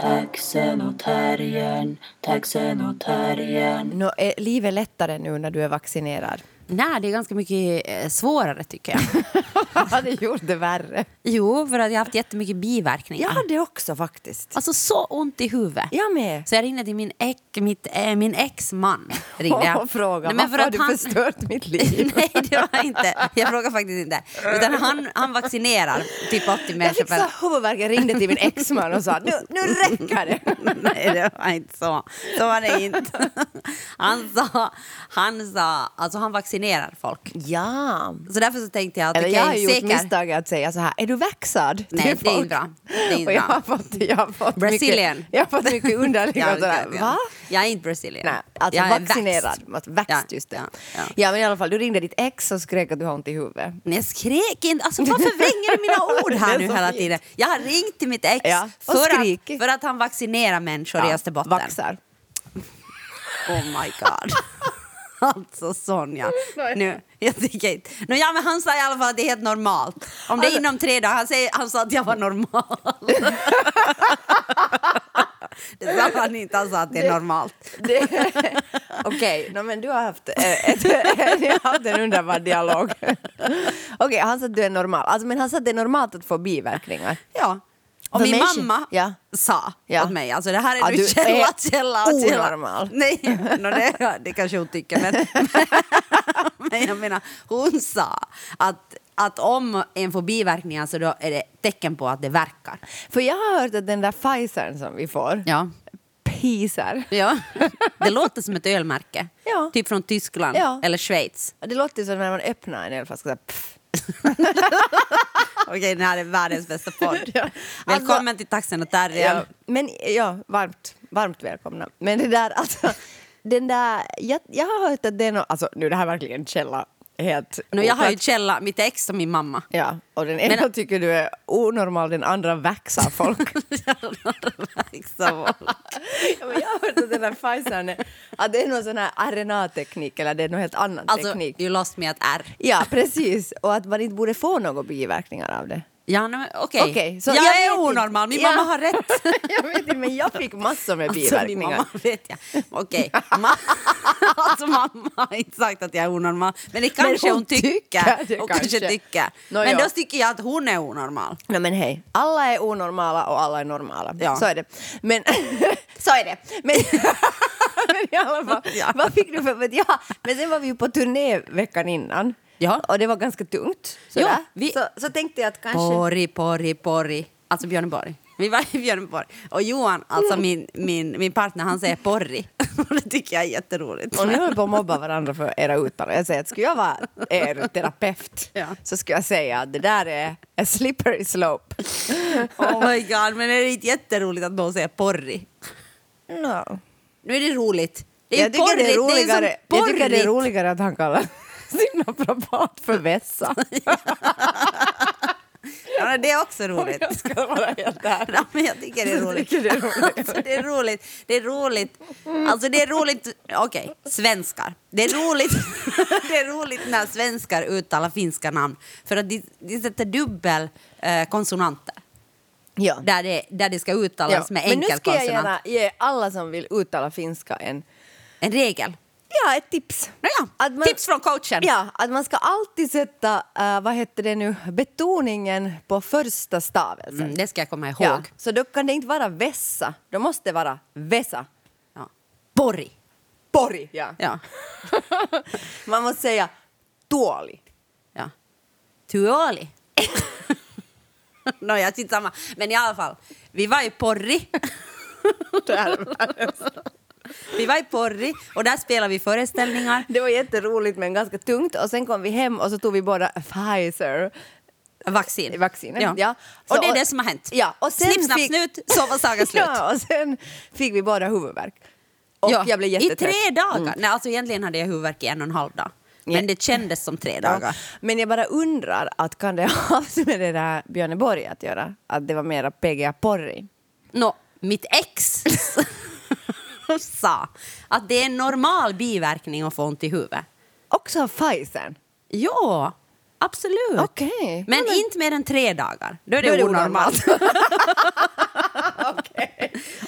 Taxen och terriern, taxen och terriern. Nå, är livet lättare nu när du är vaccinerad? Nej, det är ganska mycket eh, svårare tycker jag. Det gjort det värre? Jo, för att jag har haft jättemycket biverkningar. Jag hade också faktiskt. Alltså så ont i huvudet. Jag med. Så jag ringde till min, ex, mitt, äh, min ex-man. Ringde jag. Och frågade Nej, men varför för har att du förstört mitt liv? Nej, det var inte. Jag frågar faktiskt inte. Utan han, han vaccinerar typ 80 Jag människor fick så huvudvärk. Jag ringde till min exman och sa nu, nu räcker det. Nej, det var inte så. Så var det inte. Han sa, han sa, alltså han vaccinerar folk. Ja. Så därför så tänkte jag att Eller jag har gjort säker. misstaget att säga så här, är du vaxad? Nej, till det är inte bra. Det är inte och jag har fått, jag har fått Brazilian. mycket, jag har fått mycket underliga Ja, sådär, ja, ja. va? Jag är inte Brazilian. Nej, alltså jag är vaccinerad. Vaxed, vaxed Ja, just det. ja, Ja, ja. men i alla fall, du ringde ditt ex och skrek att du har ont i huvudet. Men jag skrek inte. Alltså, varför vränger du mina ord här nu hela fint. tiden? Jag har ringt till mitt ex Ja, för, att, för att han vaccinerar människor i Österbotten. Vaxar. Oh my god. Alltså Sonja. Nu, jag tycker inte. No, ja, men han sa i alla fall att det är helt normalt. Om det är Alltså- inom tre dagar. Han, säger, han sa att jag var normal. det sa han inte. Han sa att det är normalt. Okej, no, men du har haft, eh, ett, har haft en underbar dialog. Okej, han sa att du är normal. Alltså, men han sa att det är normalt att få biverkningar. Ja. Och min mamma Ja. sa Ja. åt mig, alltså det här är Ja, du källa, är källa, källa. onormal. Nej, no, det, det kanske hon tycker, men, men jag menar, hon sa att, att om en får biverkningar så då är det tecken på att det verkar. För jag har hört att den där Pfizern som vi får, Ja. Pfizer, ja. Det låter som ett ölmärke. Ja. Typ från Tyskland Ja. eller Schweiz. det låter som när man öppnar en ölflaska. så här, pff. Okej, det här är världens bästa podd. Ja. Välkommen Alltså- till Taxen och Terriern. Ja, men ja, varmt, varmt välkomna. Men det där, alltså, den där, jag, jag har hört att det är no, alltså nu det här är verkligen källa helt Nu, jag har ju källa, mitt ex och min mamma. Ja, och den ena Men- tycker du är onormal, den andra vaxar folk. Ja, men jag har hört att den där Pfizern är, att det är någon sån här RNA-teknik eller det är någon helt annan Alltså, teknik. you lost me at R. Ja, precis. Och att man inte borde få några biverkningar av det. Ja, men okej. Okej, så jag, jag är onormal, min Ja. mamma har rätt. jag vet inte, men jag fick massor med Alltså, biverkningar. mamma vet jag. Okej. Ma- alltså, mamma har inte sagt att jag är onormal. Men det kanske hon hon tycker. tycker hon kanske. tycker. Nå, men då tycker jag att hon är onormal. Nej men hej, alla är onormala och alla är normala. Ja. Så är det. Men, så är det. Men, men i alla fall, Ja. vad fick du för... för- Ja, men sen var vi ju på turné veckan innan. Ja. Och det var ganska tungt. Ja, vi- så, så tänkte jag att kanske... Porri, porri, porri. Alltså Björneborg. Vi var i Björneborg. Och Johan, alltså min, min, min partner, han säger porri. Och det tycker jag är jätteroligt. Och ni håller på att mobba varandra för era uttal. Jag säger att skulle jag vara er terapeut Ja. så skulle jag säga att det där är a slippery slope. Oh my god, men är det inte jätteroligt att någon säger porri? No. Nu är det roligt. Det är Jag tycker, det är porrigt, roligare, som jag tycker det är porrigt. roligare att han kallar sin naprapat för vässa. Ja, det är också roligt. Jag ska vara helt ärlig. Ja, men jag tycker det är roligt. det är roligt. Alltså, det är roligt. Det är roligt. Alltså det är roligt. Okej, svenskar. Det är roligt. det är roligt när svenskar uttalar finska namn för att de, de sätter dubbel eh, konsonanter Ja. där det, där det ska uttalas med Men nu enkel ska jag konsonant. gärna ge alla som vill uttala finska en, En regel. Ja, ett tips. Ja, Att man- Tips från coachen. Ja, att man ska alltid sätta, uh, vad heter det nu, betoningen på första stavelsen. Mm, det ska jag komma ihåg. Ja, så då kan det inte vara vässa, då måste det vara vässa. Ja. Borri. Porri! Ja. Ja. Man måste säga dålig. Ja. Tuoli. Nåja, no, samma. Men i alla fall, vi var i Porri. vi var i Porri och där spelade vi föreställningar. Det var jätteroligt men ganska tungt och sen kom vi hem och så tog vi båda Pfizer. Vaccin. Vaccinet, Ja. ja. Och Så- det är det som har hänt. Ja, och sen Snipp, snapp, fick- snut, så var sagan slut. Ja, och sen fick vi båda huvudvärk. Och Ja, jag blev I jättetrött. tre dagar. Mm. Nej, alltså egentligen hade jag huvudvärk i en och en halv dag. Men Ja. det kändes som tre Ja. dagar. Men jag bara undrar, att kan det ha haft med det där Björneborg att göra? Att det var mera PGA Porri? Nå, mitt ex sa att det är en normal biverkning att få ont i huvudet. Också av Pfizern? Ja, Absolut. Okej. Men inte mer än tre dagar. Då är det, Då är det onormalt.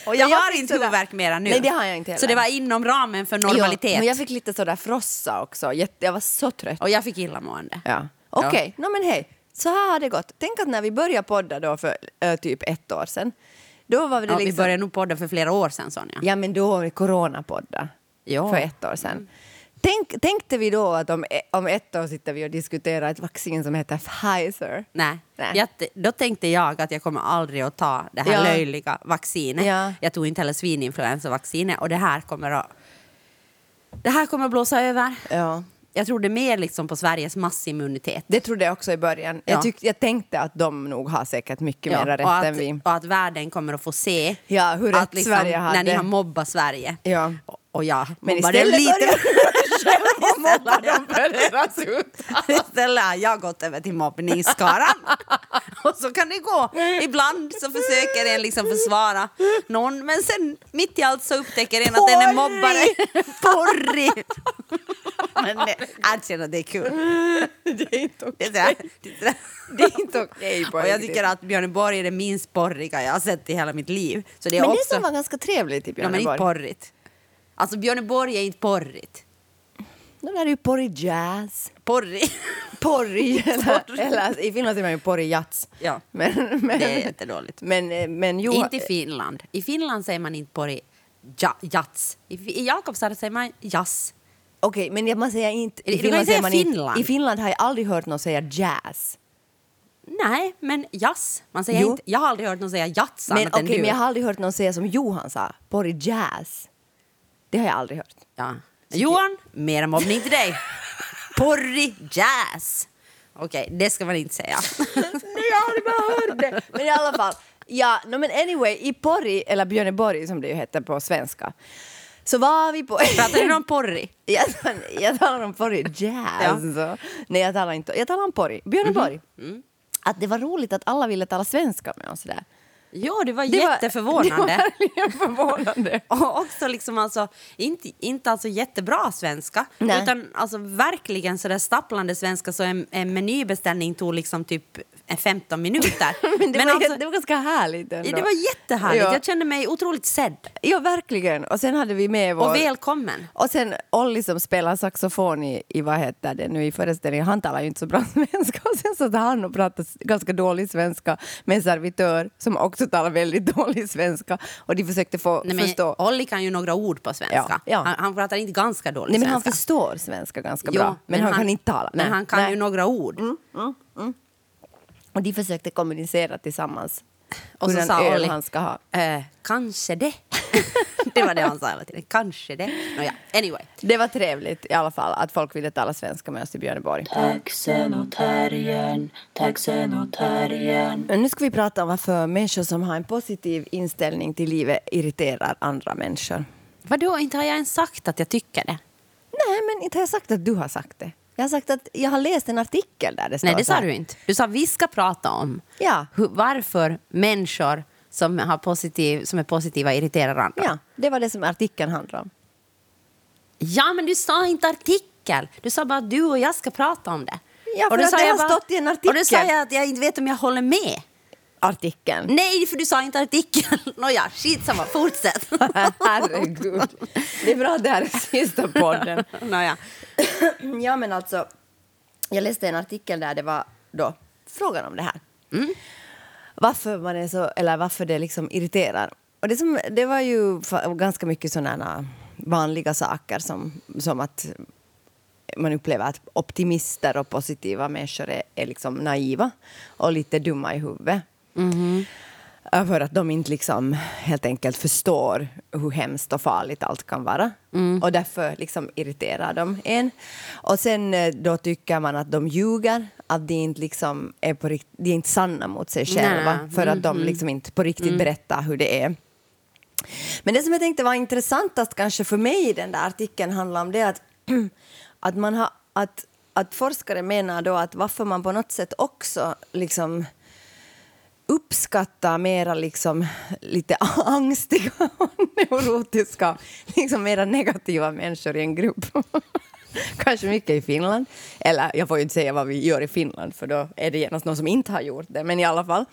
Och jag Men jag har inte sådär- huvudvärk mera nu. Nej, det har jag inte heller. Så det var inom ramen för normalitet. Ja, men jag fick lite sådär frossa också. Jag var så trött. Och jag fick illamående. Ja. Okej, no, men hej. Så här har det gått. Tänk att när vi började podda då för ö, typ ett år sedan. Då var det Ja, liksom... Vi började nog podda för flera år sedan Sonja. Ja, men då var det coronapodda. Ja. För ett år sedan. Tänk, tänkte vi då att om, om ett år sitter vi och diskuterar ett vaccin som heter Pfizer? Nej. Nej. Jag, då tänkte jag att jag kommer aldrig att ta det här Ja. löjliga vaccinet. Ja. Jag tog inte heller svininfluensavaccinet och det här kommer att det här kommer att blåsa över. Ja. Jag trodde mer liksom på Sveriges massimmunitet. Det trodde jag också i början. Ja. Jag, tyck, jag tänkte att de nog har säkert mycket Ja, mer rätt att, än vi. och att världen kommer att få se Ja, hur att liksom, Sverige hade. när ni har mobbat Sverige. Ja. Och, och jag Men mobbade lite. för deras uttal. Istället har jag gått över till mobbningsskaran. och så kan det gå. Ibland så försöker en liksom försvara någon men sen mitt i allt så upptäcker en att den är mobbare. Porrig! men det- jag känner att det är kul. Det är inte okej. sådär, det är inte okej Och jag tycker att Björneborg är det minst porriga jag har sett i hela mitt liv. Så det är Men också... det som var ganska trevligt i Ja, men inte Björneborg. porrigt. Alltså Björneborg är inte porrigt. Det där är ju porrig jazz. Porrig. Porrig, eller, eller i Finland säger man ju porrig jazz. Ja. Men, men, Det är jättedåligt. Men, eh, men jo, inte i Finland. I Finland säger man inte porrig ja, jazz. I, I Jakobstad säger man jazz. Okej, men jag- man säger inte... I Finland, säga säger man Finland. I Finland har jag aldrig hört någon säga jazz. Nej, men jazz. Man säger Jo. inte, jag har aldrig hört någon säga jazz Men du. men jag har aldrig hört någon säga som Johan sa, porrig jazz. Det har jag aldrig hört. ja. Johan, mera mobbning till dig. Porrig jazz. Okej, det ska man inte säga. Nej, jag bara hört det. Men i alla fall, ja, no, men anyway, i Porri, eller Björneborg som det ju heter på svenska, så var vi på... Pratar du om porrig? jag, jag talar om Porri jazz. Ja. Nej, jag talar inte. Jag talar om Porri. Björneborg. Att det var roligt att alla ville tala svenska med oss där. Ja, det var Det var- jätteförvånande. Det var förvånande. Och också liksom alltså, inte, inte alltså jättebra svenska, Nej. utan alltså verkligen så där stapplande svenska så en, en menybeställning tog liksom typ 15 minuter. Men det, var, alltså, det var ganska härligt ändå. det var jättehärligt, Ja. jag kände mig otroligt sedd Ja, verkligen. Och sen hade vi med vår... och välkommen. Och sen Olli som spelar saxofon i, i vad heter det nu i föreställningen, han talar ju inte så bra svenska. Och sen så han och pratade ganska dålig svenska med en servitör som också talar väldigt dålig svenska. Och de försökte få Nej, men förstå. Olli kan ju några ord på svenska. Ja, ja. Han, han pratar inte ganska dålig Nej, men han förstår svenska ganska Jo, bra. Men, han, kan inte tala. Men Nej, han kan nej. ju några ord. Och de försökte kommunicera tillsammans. Och så hur sa en öl Olli, han ska ha. Eh, kanske det. det var det han sa hela tiden. Kanske det. Nåja, anyway. Det var trevligt i alla fall att folk ville tala svenska med oss i Björneborg. Taxen och terriern, taxen och terriern. Men Nu ska vi prata om varför människor som har en positiv inställning till livet irriterar andra människor. Vadå, inte har jag ens sagt att jag tycker det? Nej, men inte har jag sagt att du har sagt det. Jag har sagt att jag har läst en artikel där det står Nej, det sa du inte. Du sa vi ska prata om Ja. hur, varför människor som, har positiv, som är positiva irriterar andra. Ja, det var det som artikeln handlade om. Ja, men du sa inte artikel. Du sa bara att du och jag ska prata om det. Ja, för då att sa det jag har stått i en Och då sa artikel. jag att jag inte vet om jag håller med. Artikeln. Nej, för du sa inte artikel. Nåja, skitsamma, fortsätt. Herregud. Det är bra att det här är sista podden. Nåja. Ja, men alltså, jag läste en artikel där det var då frågan om det här. Varför man är så, eller varför det liksom irriterar. Och det, som, det var ju ganska mycket sådana vanliga saker som, som att man upplever att optimister och positiva människor är, är liksom naiva och lite dumma i huvudet. Ja, För att de inte liksom helt enkelt förstår hur hemskt och farligt allt kan vara. Och därför liksom irriterar de en. Och sen eh, då tycker man att de ljuger, att de inte, liksom är, på rikt- de är inte sanna mot sig själva. Nej. För att de liksom inte på riktigt berättar hur det är. Men det som jag tänkte var intressantast kanske för mig i den där artikeln handlar om det att, att, man har, att, att forskare menar då att varför man på något sätt också liksom uppskattar mera liksom lite angstiga och neurotiska, liksom mera negativa människor i en grupp. Kanske mycket i Finland. Eller jag får ju inte säga vad vi gör i Finland för då är det genast någon som inte har gjort det. Men i alla fall.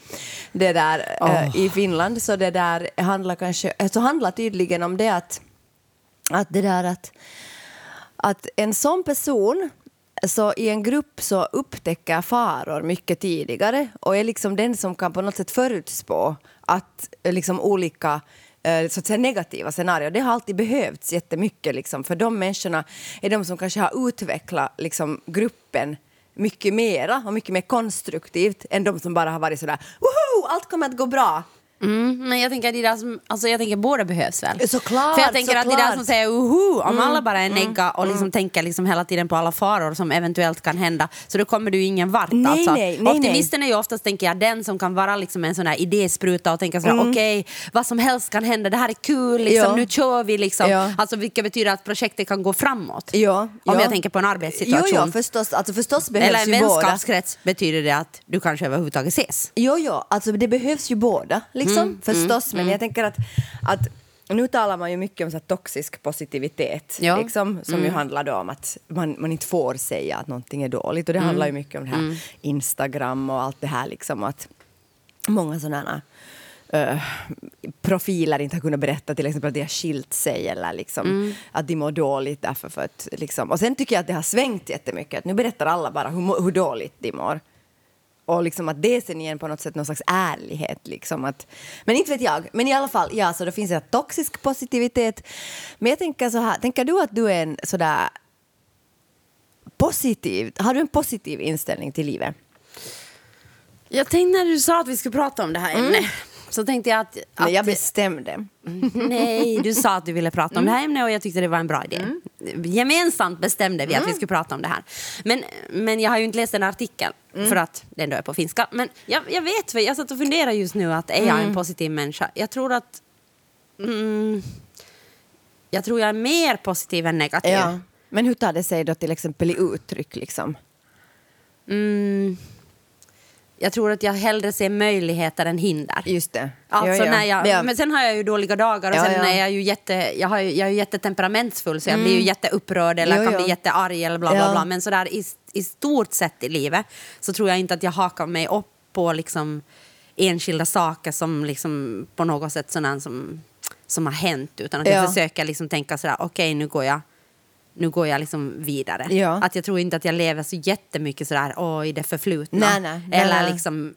Det där eh, i Finland så det där handlar kanske, så handlar tydligen om det att, att det där att, att en sån person så i en grupp så upptäcker faror mycket tidigare och är liksom den som kan på något sätt förutspå att eh, liksom olika eh, så att säga negativa scenarier. Det har alltid behövts jättemycket liksom, för de människorna är de som kanske har utvecklat liksom, gruppen mycket mera och mycket mer konstruktivt än de som bara har varit sådär woho, allt kommer att gå bra. Mm, men jag tänker att som, alltså jag tänker båda behövs väl? Såklart, För jag tänker att det där såklart. som säger uhu, om alla bara är negga och liksom tänker liksom hela tiden på alla faror som eventuellt kan hända, så då kommer du ingen vart. Nej, alltså. nej, nej, Optimisten är ju oftast, tänker jag, den som kan vara liksom en sån här idéspruta och tänka sådär, okej, vad som helst kan hända, det här är kul, liksom, Ja. nu kör vi liksom. Ja. Alltså vilket betyder att projektet kan gå framåt. Ja, Om ja. jag tänker på en arbetssituation. Jo, jo, förstås, alltså förstås behövs Eller en ju båda. vänskapskrets betyder det att du kanske överhuvudtaget ses. Jo, jo, alltså det behövs ju båda, liksom, Mm, förstås. Men jag tänker att, att nu talar man ju mycket om så toxisk positivitet, Ja. liksom, som Mm. ju handlar om att man, man inte får säga att någonting är dåligt. Och det handlar Mm. ju mycket om det här Instagram och allt det här. Liksom, att många sådana eh, profiler inte har kunnat berätta till exempel att de har skilt sig eller liksom, Mm. att de mår dåligt därför för att... Liksom. Och sen tycker jag att det har svängt jättemycket. Att nu berättar alla bara hur, hur dåligt de mår. Och liksom att det sen igen på något sätt någon slags ärlighet. Liksom att, men inte vet jag. Men i alla fall, ja, så det finns en toxisk positivitet. Men jag tänker så här, tänker du att du är en sådär positiv, har du en positiv inställning till livet? Jag tänkte när du sa att vi skulle prata om det här ämnet, så tänkte jag att... att Nej, jag bestämde. Nej, du sa att du ville prata om det här ämnet och jag tyckte det var en bra idé. Gemensamt bestämde vi att vi skulle prata om det här. Men, men jag har ju inte läst den artikeln för att den då är på finska. Men jag, jag vet, väl, jag satt och funderade just nu att är jag en positiv människa? Jag tror att... Mm, jag tror jag är mer positiv än negativ. Ja. Men hur tar det sig då till exempel i uttryck? Liksom? Mm, jag tror att jag hellre ser möjligheter än hinder. Just det. Alltså Ja, ja. När jag, Ja. Men sen har jag ju dåliga dagar och Ja, sen ja. är jag ju jätte, jag, har jag är jättetemperamentsfull så jag blir ju jätteupprörd eller Jo, kan bli jättearg eller bla bla bla. Men sådär i, i stort sett i livet så tror jag inte att jag hakar mig upp på liksom enskilda saker som liksom på något sätt sådana som, som har hänt utan att Ja. jag försöker liksom tänka sådär okej nu går jag nu går jag liksom vidare. Ja. Att jag tror inte att jag lever så jättemycket sådär åh, i det förflutna. Nej, nej, nej, eller liksom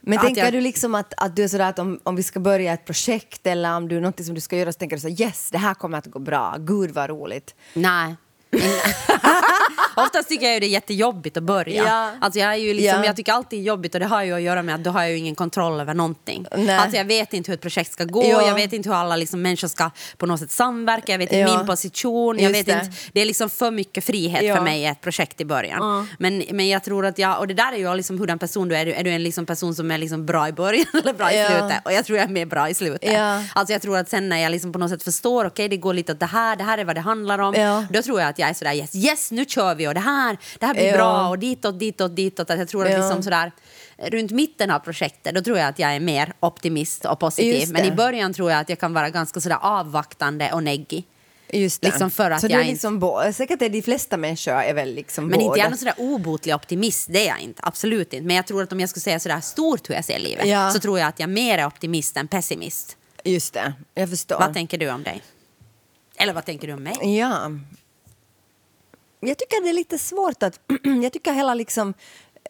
Men tänker jag- du liksom att, att du är sådär att om, om vi ska börja ett projekt eller om du något som du ska göra så tänker du så yes, det här kommer att gå bra, gud vad roligt. Nej. Oftast tycker jag ju det är jättejobbigt att börja. Ja. Alltså jag, är ju liksom, Ja. jag tycker alltid det är jobbigt och det har ju att göra med att då har jag ju ingen kontroll över någonting. Nej. Alltså jag vet inte hur ett projekt ska gå, Ja. jag vet inte hur alla liksom människor ska på något sätt samverka, jag vet inte min position, jag Just vet det. inte, det är liksom för mycket frihet för mig i ett projekt i början. Men, men jag tror att jag, och det där är ju liksom hurdan person du är, är du, en liksom person som är liksom bra i början eller bra i Ja. slutet? Och jag tror jag är mer bra i slutet. Ja. Alltså jag tror att sen när jag liksom på något sätt förstår, okej det går lite åt det här, det här är vad det handlar om. Ja. Då tror jag att jag är sådär yes, yes nu kör vi och det här, det här blir Ja. bra och ditåt, ditåt, ditåt. Att jag tror att Ja. liksom sådär runt mitten av projektet då tror jag att jag är mer optimist och positiv. Men i början tror jag att jag kan vara ganska sådär avvaktande och neggig. Just det. Liksom för att så jag du är inte- liksom bo- säkert är de flesta människor är väl liksom Men inte båda. jag är någon sådär obotlig optimist, det är jag inte. Absolut inte. Men jag tror att om jag skulle säga sådär stort hur jag ser livet Ja. så tror jag att jag mer är optimist än pessimist. Just det, jag förstår. Vad tänker du om dig? Eller vad tänker du om mig? Ja. Jag tycker det är lite svårt att... jag tycker hela liksom,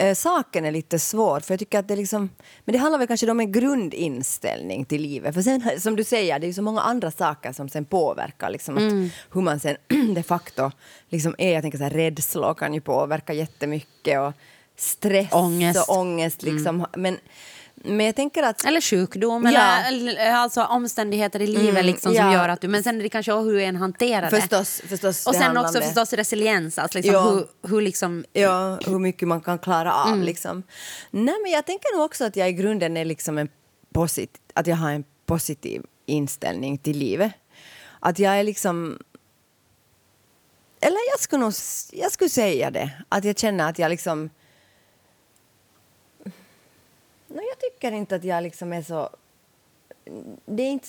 eh, saken är lite svår. För jag tycker att det liksom, men det handlar väl kanske om en grundinställning till livet. För sen, som du säger, det är ju så många andra saker som sen påverkar. Liksom, att Mm. Hur man sen de facto liksom är. Jag tänker så här, rädslor kan ju påverka jättemycket. Och stress Ångest. och ångest. Liksom. Men, men jag tänker att... Eller sjukdom, Ja. eller, alltså omständigheter i livet Mm, liksom, som ja. gör att du... Men sen är det kanske också hur en hanterar det. Förstås, förstås. Och sen också förstås resiliens, alltså liksom Ja. hur, hur liksom... Ja, hur mycket man kan klara av. Mm. Liksom. Nej, men jag tänker nog också att jag i grunden är liksom en posit- att jag har en positiv inställning till livet. Att jag är liksom... Eller jag skulle nog jag skulle säga det. Att jag känner att jag liksom... Nej, jag tycker inte att jag liksom är så... Det är inte...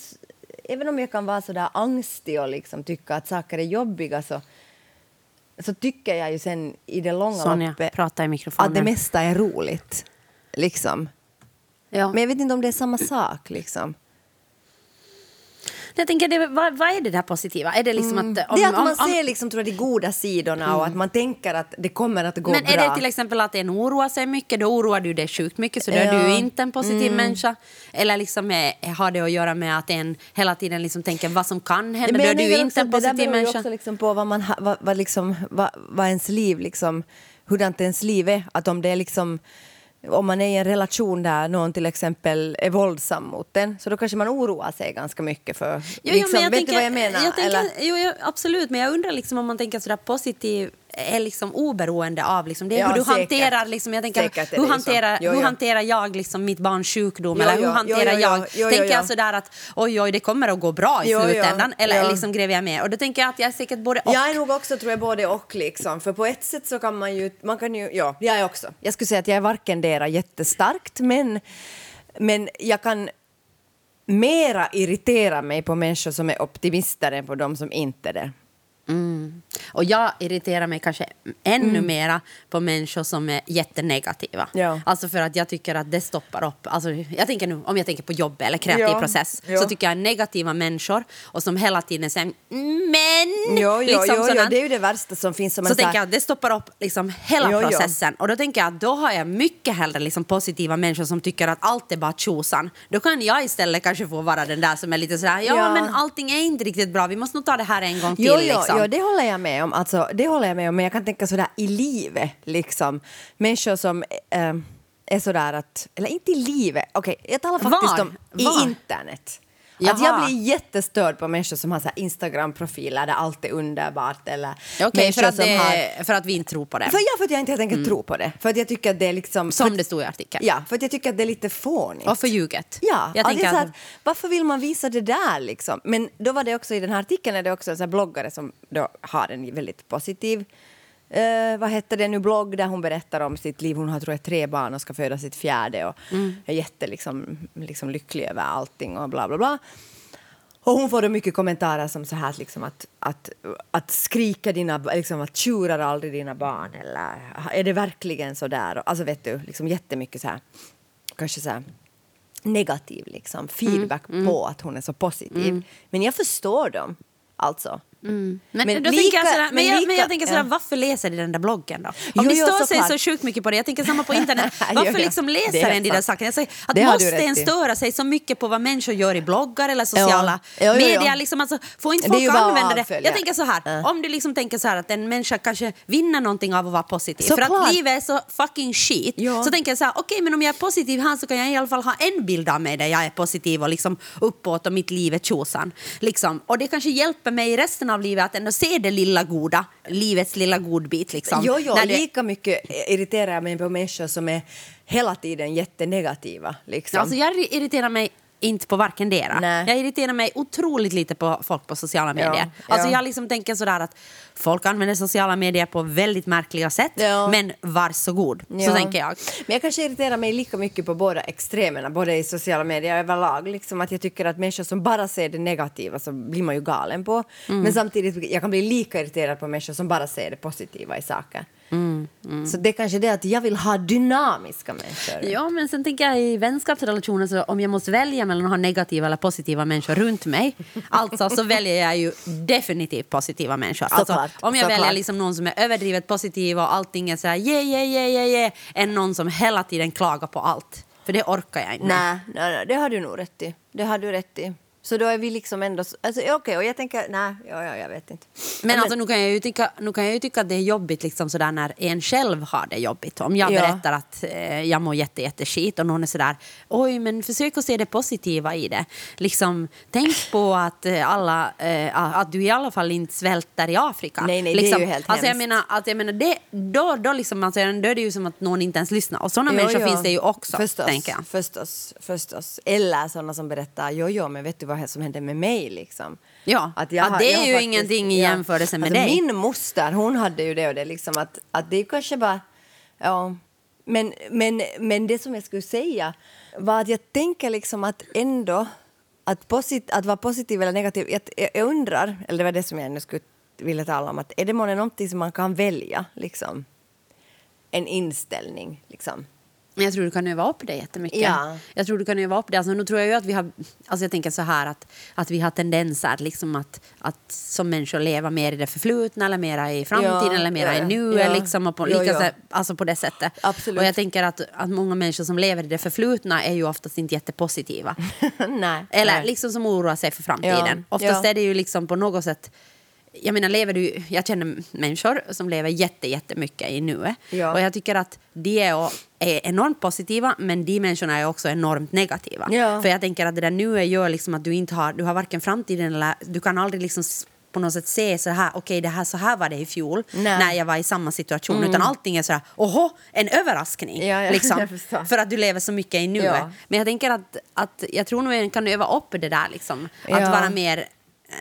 Även om jag kan vara så där angstig och liksom tycka att saker är jobbiga så så tycker jag ju sen i det långa Sonja, loppet prata i mikrofonen. att det mesta är roligt. Liksom. Ja. Men jag vet inte om det är samma sak. Liksom. Jag tänker, det, vad, vad är det där positiva? Är det liksom att... Om, Mm. det är att man om- om- ser liksom, tror jag, de goda sidorna och att man tänker att det kommer att gå Men bra. är det till exempel att en oroar sig mycket, då oroar du dig sjukt mycket så då är Ja. Mm. du inte en positiv människa. Eller liksom är, har det att göra med att en hela tiden liksom tänker vad som kan hända, Men då är du inte en också att det där positiv beror människa. också liksom på vad, man vad, vad, liksom, vad, vad ens liv liksom, hurdant ens liv är. Att om det är liksom om man är i en relation där någon till exempel är våldsam mot en så då kanske man oroar sig ganska mycket för... Jo, jo, liksom, men jag vet tänker, du vad jag menar? Jag tänker, jo, jo, absolut, men jag undrar liksom om man tänker sådär positiv är liksom oberoende av liksom, det är Ja, hur du säkert. hanterar liksom, jag tänker, hur, hanterar, Jo, hur jo. hanterar jag liksom mitt barns sjukdom Jo, eller hur jo, hanterar jo, jag jo, jo, tänker jo. jag sådär att oj oj det kommer att gå bra i Jo, jo, slutändan eller jo. liksom grev jag med och då tänker jag att jag är säkert både och Jag är nog också tror jag både och liksom. För på ett sätt så kan man ju, man kan ju, ja, jag är också. Jag skulle säga att jag är varken dera jättestarkt men, men jag kan mera irritera mig på människor som är optimister än på de som inte är det. Mm. Och jag irriterar mig kanske ännu mera på människor som är jättenegativa. Mm. Ja. Alltså för att jag tycker att det stoppar upp. Alltså jag tänker nu, om jag tänker på jobb eller kreativ Ja. process Ja. så tycker jag negativa människor och som hela tiden säger men... Jo, jo, liksom jo, jo, det är ju det värsta som finns. Som så en tänker jag det stoppar upp liksom hela Jo, jo. processen. Och då tänker jag att då har jag mycket hellre liksom positiva människor som tycker att allt är bara tjosan. Då kan jag istället kanske få vara den där som är lite sådär, ja, Ja. men allting är inte riktigt bra, vi måste nog ta det här en gång till. Jo, jo, liksom. Jo, det håller jag med om. Alltså, det håller jag med om. Men jag kan tänka sådär i livet, liksom. Människor som eh, är sådär att... Eller inte i livet. Okej, jag talar faktiskt Var? om i Var? internet. Att Jaha. jag blir jättestörd på människor som har så här Instagram-profiler där allt är underbart. Eller Okej, för, att det, har... för att vi inte tror på det. För, ja, för att jag inte helt enkelt tror på det. För att jag tycker att det är liksom... Som för, det stod i artikeln. Ja, för att jag tycker att det är lite fånigt. Och förljuget. Ja, jag ja tänker att, att, varför vill man visa det där liksom? Men då var det också i den här artikeln är det också en här bloggare som då har en väldigt positiv eh, vad heter det nu, blogg där hon berättar om sitt liv. Hon har tror jag tre barn och ska föda sitt fjärde och Mm. är jätte liksom, liksom lycklig över allting och bla bla bla. Och hon får då mycket kommentarer som så här liksom att, att, att skrika dina, liksom att tjurar aldrig dina barn eller är det verkligen så där? Alltså vet du, liksom jättemycket så här, kanske så här negativ liksom, feedback Mm, på att hon är så positiv. Men jag förstår dem, alltså. Men, men då lika- tänker jag sådär, men, men jag, men lika- jag tänker sådär, ja. varför läser de den där bloggen då? Om Jo, det jo, står sig så sjukt mycket på det, jag tänker samma på internet, varför jo. liksom Det läser en de där sakerna? Säger, att Det måste en störa sig så mycket på vad människor gör i bloggar eller sociala Jo, jo, medier? Liksom, alltså, får inte Det folk att använda det? Jag tänker så här, Ja. om du liksom tänker så här att en människa kanske vinner någonting av att vara positiv, för Såklart. att livet är så fucking shit, Ja. så tänker jag så här, okej men om jag är positiv här så kan jag i alla fall ha en bild av mig där jag är positiv och liksom uppåt och mitt liv är tjosan. Liksom. Och det kanske hjälper mig i resten av livet att ändå se det lilla goda, livets lilla godbit. Liksom. Jo, jo, När det- lika mycket irriterar jag mig på människor som är hela tiden jättenegativa. Liksom. Alltså jag irriterar mig inte på varken dera. Nej. Jag irriterar mig otroligt lite på folk på sociala medier. Ja, Alltså ja. jag liksom tänker sådär att folk använder sociala medier på väldigt märkliga sätt. Ja. Men varsågod, så Ja. tänker jag. Men jag kanske irriterar mig lika mycket på båda extremerna, både i sociala medier och överlag. Liksom att jag tycker att människor som bara ser det negativa så blir man ju galen på. Mm. Men samtidigt jag kan bli lika irriterad på människor som bara ser det positiva i saker. Mm, Så det är kanske det att jag vill ha dynamiska människor. Ja, men sen tänker jag i vänskapsrelationer så om jag måste välja mellan att ha negativa eller positiva människor runt mig, alltså så väljer jag ju definitivt positiva människor. Alltså, Såklart, om jag väljer liksom någon som är överdrivet positiv och allting är så här yeah, yeah, yeah, yeah, yeah, än någon som hela tiden klagar på allt. För det orkar jag inte. Nej, nej, nej, det har du nog rätt i. Det har du rätt i. Så då är vi liksom ändå... Alltså, Okej, okay, och jag tänker... Nej, ja, ja, jag vet inte. Men alltså, nu, kan jag ju tycka, nu kan jag tycka att det är jobbigt liksom sådär när en själv har det jobbigt. Om jag Ja. berättar att eh, jag mår jätte, jätte skit och någon är sådär oj men försök att se det positiva i det. Liksom, tänk på att eh, alla, eh, att du i alla fall inte svälter i Afrika. Nej, nej, det är liksom, ju helt alltså, jag menar, att jag menar det, då, då, liksom, alltså, då är det ju som att någon inte ens lyssnar. Och sådana Jo, människor jo. finns det ju också, förstås, tänker jag. Förstås, förstås. Eller sådana som berättar, jo, jo, men vet du vad som hände med mig liksom? Ja, jag att det är jag ju faktiskt- ingenting i jämförelse med alltså, dig. Min moster, hon hade ju det och det liksom att, att det är kanske bara, ja. Men, men, men det som jag skulle säga var att jag tänker liksom att ändå, att, posit, att vara positiv eller negativ, jag, jag, undrar, eller det var det som jag nu skulle ville tala om att är det månne någonting som man kan välja, liksom? En inställning, liksom. Jag tror du kan öva upp det jättemycket. Ja. Jag tror du kan öva upp det. Alltså, nu tror jag ju att vi har, alltså jag tänker så här att, att vi har tendenser liksom att, att som människor leva mer i det förflutna eller mer i framtiden Ja, eller mer ja, i nuet. ja. Liksom, och på, Jo, lika, alltså på det sättet. Absolut. Och jag tänker att, att många människor som lever i det förflutna är ju oftast inte jättepositiva. Nej. Eller nej. liksom som oroar sig för framtiden. Ja, Oftast ja. är det ju liksom på något sätt jag menar, lever du, jag känner människor som lever jätte, jättemycket i nuet. Ja. Och jag tycker att de är, är enormt positiva, men de människorna är också enormt negativa. Ja. För jag tänker att det där nuet gör liksom att du inte har, du har varken framtiden eller, du kan aldrig liksom på något sätt se så här, okej det här, så här var det i fjol Nej. Mm. när jag var i samma situation. Utan allting är så här, oho, en överraskning. Ja, ja, liksom, för att du lever så mycket i nuet. Ja. Men jag tänker att, att jag tror nog jag kan öva upp det där liksom. Att vara mer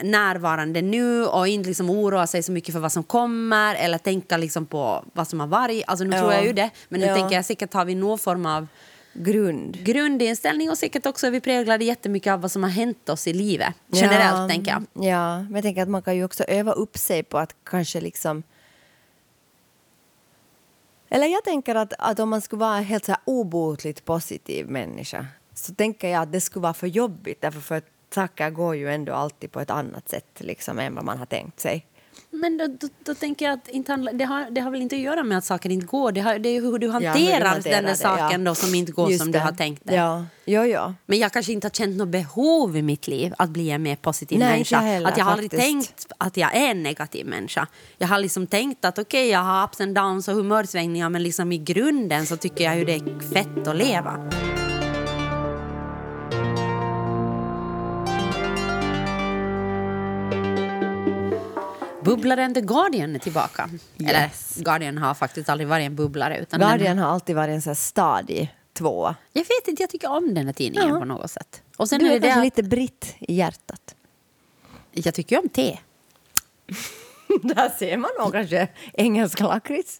närvarande nu och inte liksom oroa sig så mycket för vad som kommer eller tänka liksom på vad som har varit. Alltså nu Ja. tror jag ju det, men nu Ja. tänker jag säkert har vi någon form av Grund. grundinställning och säkert också är vi präglade jättemycket av vad som har hänt oss i livet. Generellt ja, tänker jag. Ja, men jag tänker att man kan ju också öva upp sig på att kanske liksom... Eller jag tänker att, att om man skulle vara en helt så här obotligt positiv människa så tänker jag att det skulle vara för jobbigt därför för att saker går ju ändå alltid på ett annat sätt liksom, än vad man har tänkt sig. Men då, då, då tänker jag att inte handla, det, har, det har väl inte att göra med att saker inte går. Det, har, det är hur du hur du hanterar, hanterar den där det, saken ja. då som inte går Just som det. du har tänkt dig. Ja, ja, ja. Men jag kanske inte har känt något behov i mitt liv att bli en mer positiv Nej, människa. heller, att jag har aldrig tänkt att jag är en negativ människa. Jag har liksom tänkt att okej, jag har ups and downs och humörsvängningar men liksom i grunden så tycker jag ju det är fett att leva. Bubblaren The Guardian är tillbaka. Eller Guardian har faktiskt aldrig varit en bubblare. Utan Guardian har alltid varit en så här stadig tvåa. jag vet inte, jag tycker om den här tidningen Ja. på något sätt. Och sen Du är det det kanske att- lite britt i hjärtat. Jag tycker ju om te. Där ser man nog kanske engelska lakrits.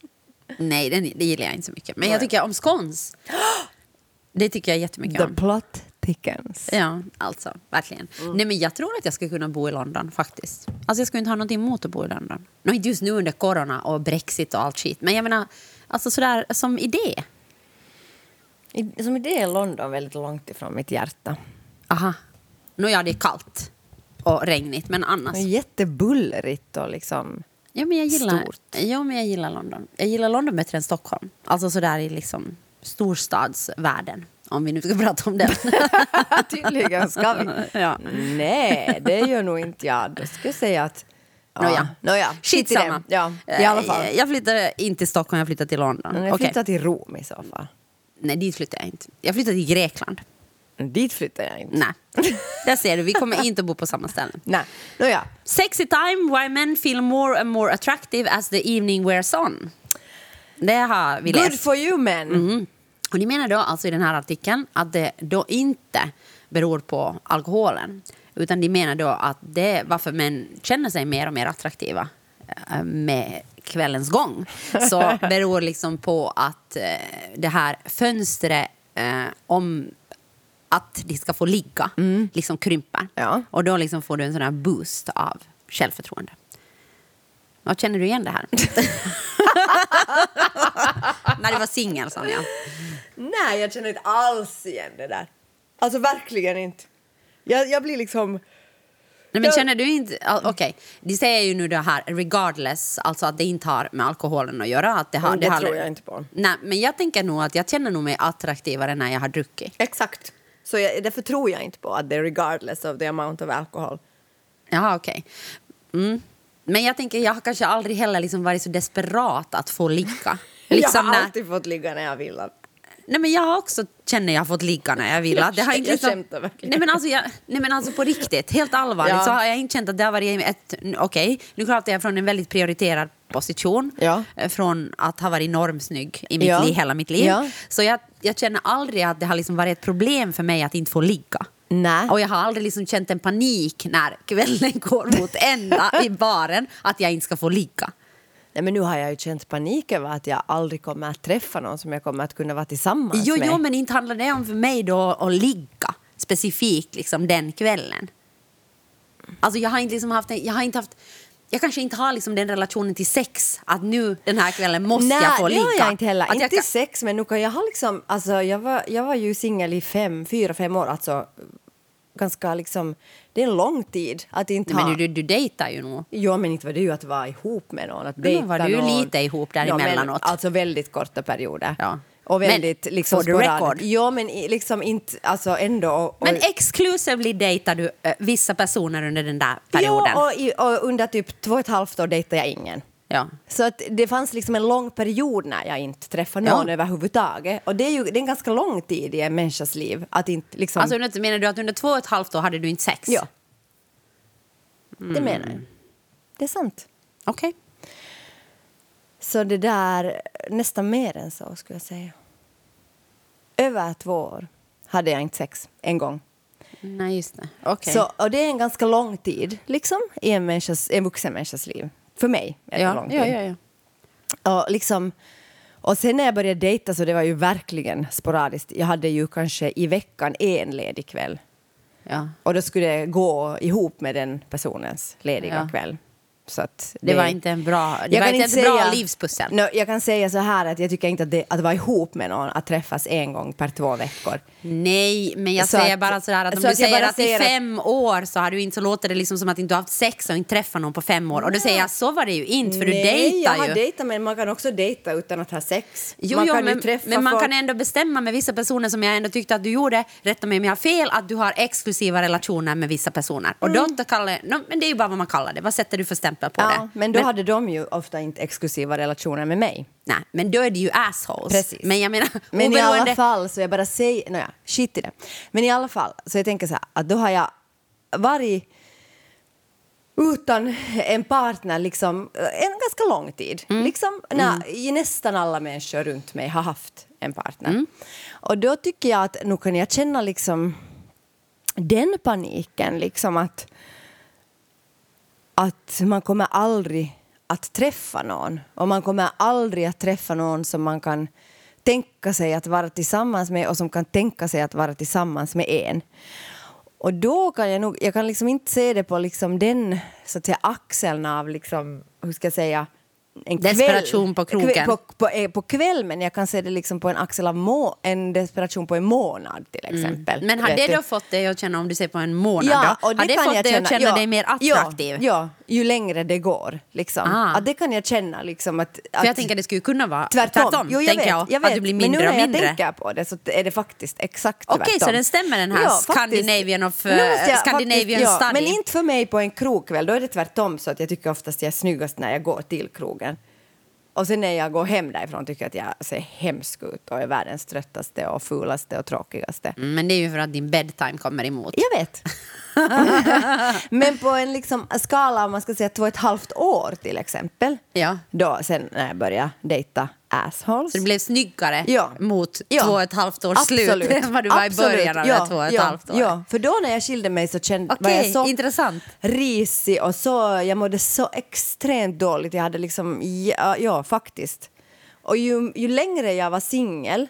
Nej, den, det gillar jag inte så mycket. Men jag tycker om scones. Det tycker jag jättemycket The om. plot thickens. Ja, alltså. Verkligen. Nej, men jag tror att jag skulle kunna bo i London faktiskt. Alltså jag skulle inte ha någonting emot att bo i London. No, inte just nu under corona och brexit och allt skit. Men jag menar, alltså sådär som idé. I- Som idé är London väldigt långt ifrån mitt hjärta. Aha. Nå ja, det är kallt och regnigt, men annars. Det är jättebullrigt och liksom... Ja, men jag gillar, Stort. ja, men jag gillar London. Jag gillar London bättre än Stockholm. Alltså sådär i liksom storstadsvärlden. Om vi nu ska prata om den. Tydligen ska vi. Ja. Nej, det gör nog inte jag. Då skulle jag säga att... Nåja. Nåja, Skitsamma. Ja, i alla fall. Eh, Jag flyttade inte till Stockholm, jag flyttade till London. Men jag Okej. flyttar till Rom i så fall. Nej, dit flyttade jag inte. Jag flyttade till Grekland. Dit flyttar jag inte. Nej. Där ser du, vi kommer inte att bo på samma ställe. Nej. Nåja. Sexy time, why men feel more and more attractive as the evening wears on. Det har vi Good läst. for you men. Mm. Och ni menar då alltså i den här artikeln att det då inte beror på alkoholen. Utan de menar då att det är varför män känner sig mer och mer attraktiva eh, med kvällens gång. Så beror liksom på att eh, det här fönstret eh, om att de ska få ligga liksom krymper. Ja. Och då liksom får du en sån boost av självförtroende. Vad känner du igen det här? När du var singel, Sonja. Nej, jag känner inte alls igen det där. Alltså verkligen inte. Jag, jag blir liksom... Nej, men känner du inte... Okej, de säger ju nu det här regardless, alltså att det inte har med alkoholen att göra. Att det har, det har, tror jag inte på. Nej, men jag tänker nog att jag känner nog mig attraktivare när jag har druckit. Exakt. Så jag, därför tror jag inte på att det är regardless of the amount of alcohol. Jaha, okej. Mm. Men jag tänker, jag har kanske aldrig heller liksom varit så desperat att få ligga. Liksom jag har när, alltid fått ligga när jag vill. Nej, men jag har också känner jag har fått ligga när jag vill. Jag Det har inte jag liksom, skämtar verkligen. nej, men alltså jag, nej men alltså på riktigt, helt allvarligt Ja. så har jag inte känt att det har varit ett... Okej, nu pratar jag från en väldigt prioriterad position. Ja. eh, Från att ha varit normsnygg i mitt Ja. liv, hela mitt liv. Så jag, jag känner aldrig att det har liksom varit ett problem för mig att inte få ligga. Nej. Och jag har aldrig liksom känt en panik när kvällen går mot ända i baren att jag inte ska få ligga. Nej, men nu har jag ju känt panik över att jag aldrig kommer att träffa någon som jag kommer att kunna vara tillsammans Jo, med. jo, men inte handlar det om för mig då att ligga specifikt liksom den kvällen. Alltså jag har inte liksom haft en, jag har inte haft jag kanske inte har liksom den relationen till sex, att nu den här kvällen måste Nej, jag få det ligga. har jag inte heller. Att inte till kan- sex, men nu kan jag ha liksom... Alltså, jag, var, jag var ju singel i fem, fyra, fem år. Alltså, ganska liksom... Det är en lång tid att inte ha... men du, du, dejtar ju nog. Jo, men inte var det ju att vara ihop med någon. Att Men dejta var du någon. lite ihop där Ja, men emellanåt. Alltså väldigt korta perioder. Ja. Och Men väldigt liksom for the sporadiskt. record. Jo, men liksom inte... Alltså ändå... Och, Men exclusively dejtar du eh, vissa personer under den där perioden. Ja, och, och under typ två och ett halvt år dejtade jag ingen. Ja. Så att det fanns liksom en lång period när jag inte träffade någon Ja. överhuvudtaget. Och det är ju det är en ganska lång tid i en människas liv. Att inte liksom... Alltså, under- menar du att under två och ett halvt år hade du inte sex? ja. Det Mm. menar jag. Det är sant. Okej. Så det där, nästan mer än så skulle jag säga. Över två år hade jag inte sex en gång. Nej, just det. Okej. Så, och det är en ganska lång tid liksom, i en, människas, en vuxen människas liv. För mig är det Ja, lång tid. ja, ja, ja. Och, liksom, och sen när jag började dejta så det var ju verkligen sporadiskt. Jag hade ju kanske i veckan en ledig kväll. ja. Och då skulle det gå ihop med den personens lediga kväll. Så att Det var inte en bra, det var inte ett bra livspussel. No, jag kan säga så här att jag tycker inte att det att vara ihop med någon, att träffas en gång per två veckor. Nej, men jag Så säger att- bara sådär att om så du att säger att i säger att- fem år så har du inte så låter det liksom som att du inte har haft sex och inte träffat någon på fem år. Och då säger jag så var det ju inte för du Nej, dejtar jag har ju. dejtat men man kan också dejta utan att ha sex. Jo, man jo, kan ju men, träffa men man folk. kan ändå bestämma med vissa personer som jag ändå tyckte att du gjorde, rätta mig om jag har fel, att du har exklusiva relationer med vissa personer. Och Mm. då kallar, no, men det är ju bara vad man kallar det. Vad sätter du för stämpel på Ja, det? men då hade de ju ofta inte exklusiva relationer med mig. Nej, men då är det ju assholes. Precis. Men jag menar, Men i alla fall så jag bara säger, nåja, skit i det. Men i alla fall, så jag tänker så här, att då har jag varit utan en partner liksom en ganska lång tid. Mm. Liksom, när, i nästan alla människor runt mig har haft en partner. Mm. Och då tycker jag att nu kan jag känna liksom den paniken, liksom att, att man kommer aldrig att träffa någon. Och man kommer aldrig att träffa någon som man kan tänka sig att vara tillsammans med och som kan tänka sig att vara tillsammans med en. Och då kan jag nog, jag kan liksom inte se det på liksom den så att säga axeln av liksom, hur ska jag säga, en kväll- Desperation på kroken. På, på, eh, på kväll, men jag kan se det liksom på en axel av må, en desperation på en månad till exempel. Mm. Men har det du? då fått dig att känna, om du ser på en månad Ja, då, och det har det kan fått jag dig att känna ja, dig mer attraktiv? Ja, ja, ju längre det går. Liksom. Ah. Att det kan jag känna. Liksom, att, För jag tänker det skulle kunna vara Tvärtom. jo, jag tänker vet, jag, jag vet. att du blir Men mindre nu och när jag mindre. tänker på det så är det faktiskt exakt Okej, tvärtom. så den stämmer den här faktiskt. Scandinavian of, Nu jag Scandinavian faktiskt- ja, study. Men inte för mig på en krogkväll, då är det tvärtom så att jag tycker oftast jag är snyggast när jag går till krogen. Och sen när jag går hem därifrån tycker jag att jag ser hemsk ut och är världens tröttaste och fulaste och tråkigaste. Mm, Men det är ju för att din bedtime kommer emot. Jag vet. Men på en liksom skala om man ska säga två och ett halvt år till exempel. Ja. Då sen när jag började dejta assholes. Så du blev snyggare Ja. mot Ja. två och ett halvt års slut än vad du var i Absolut. början av ja, det två och ett ja, halvt år. Ja, för då när jag skilde mig så kände, var jag så intressant. risig och så, jag mådde så extremt dåligt. Jag hade liksom, ja, ja faktiskt. Och ju, ju längre jag var singel,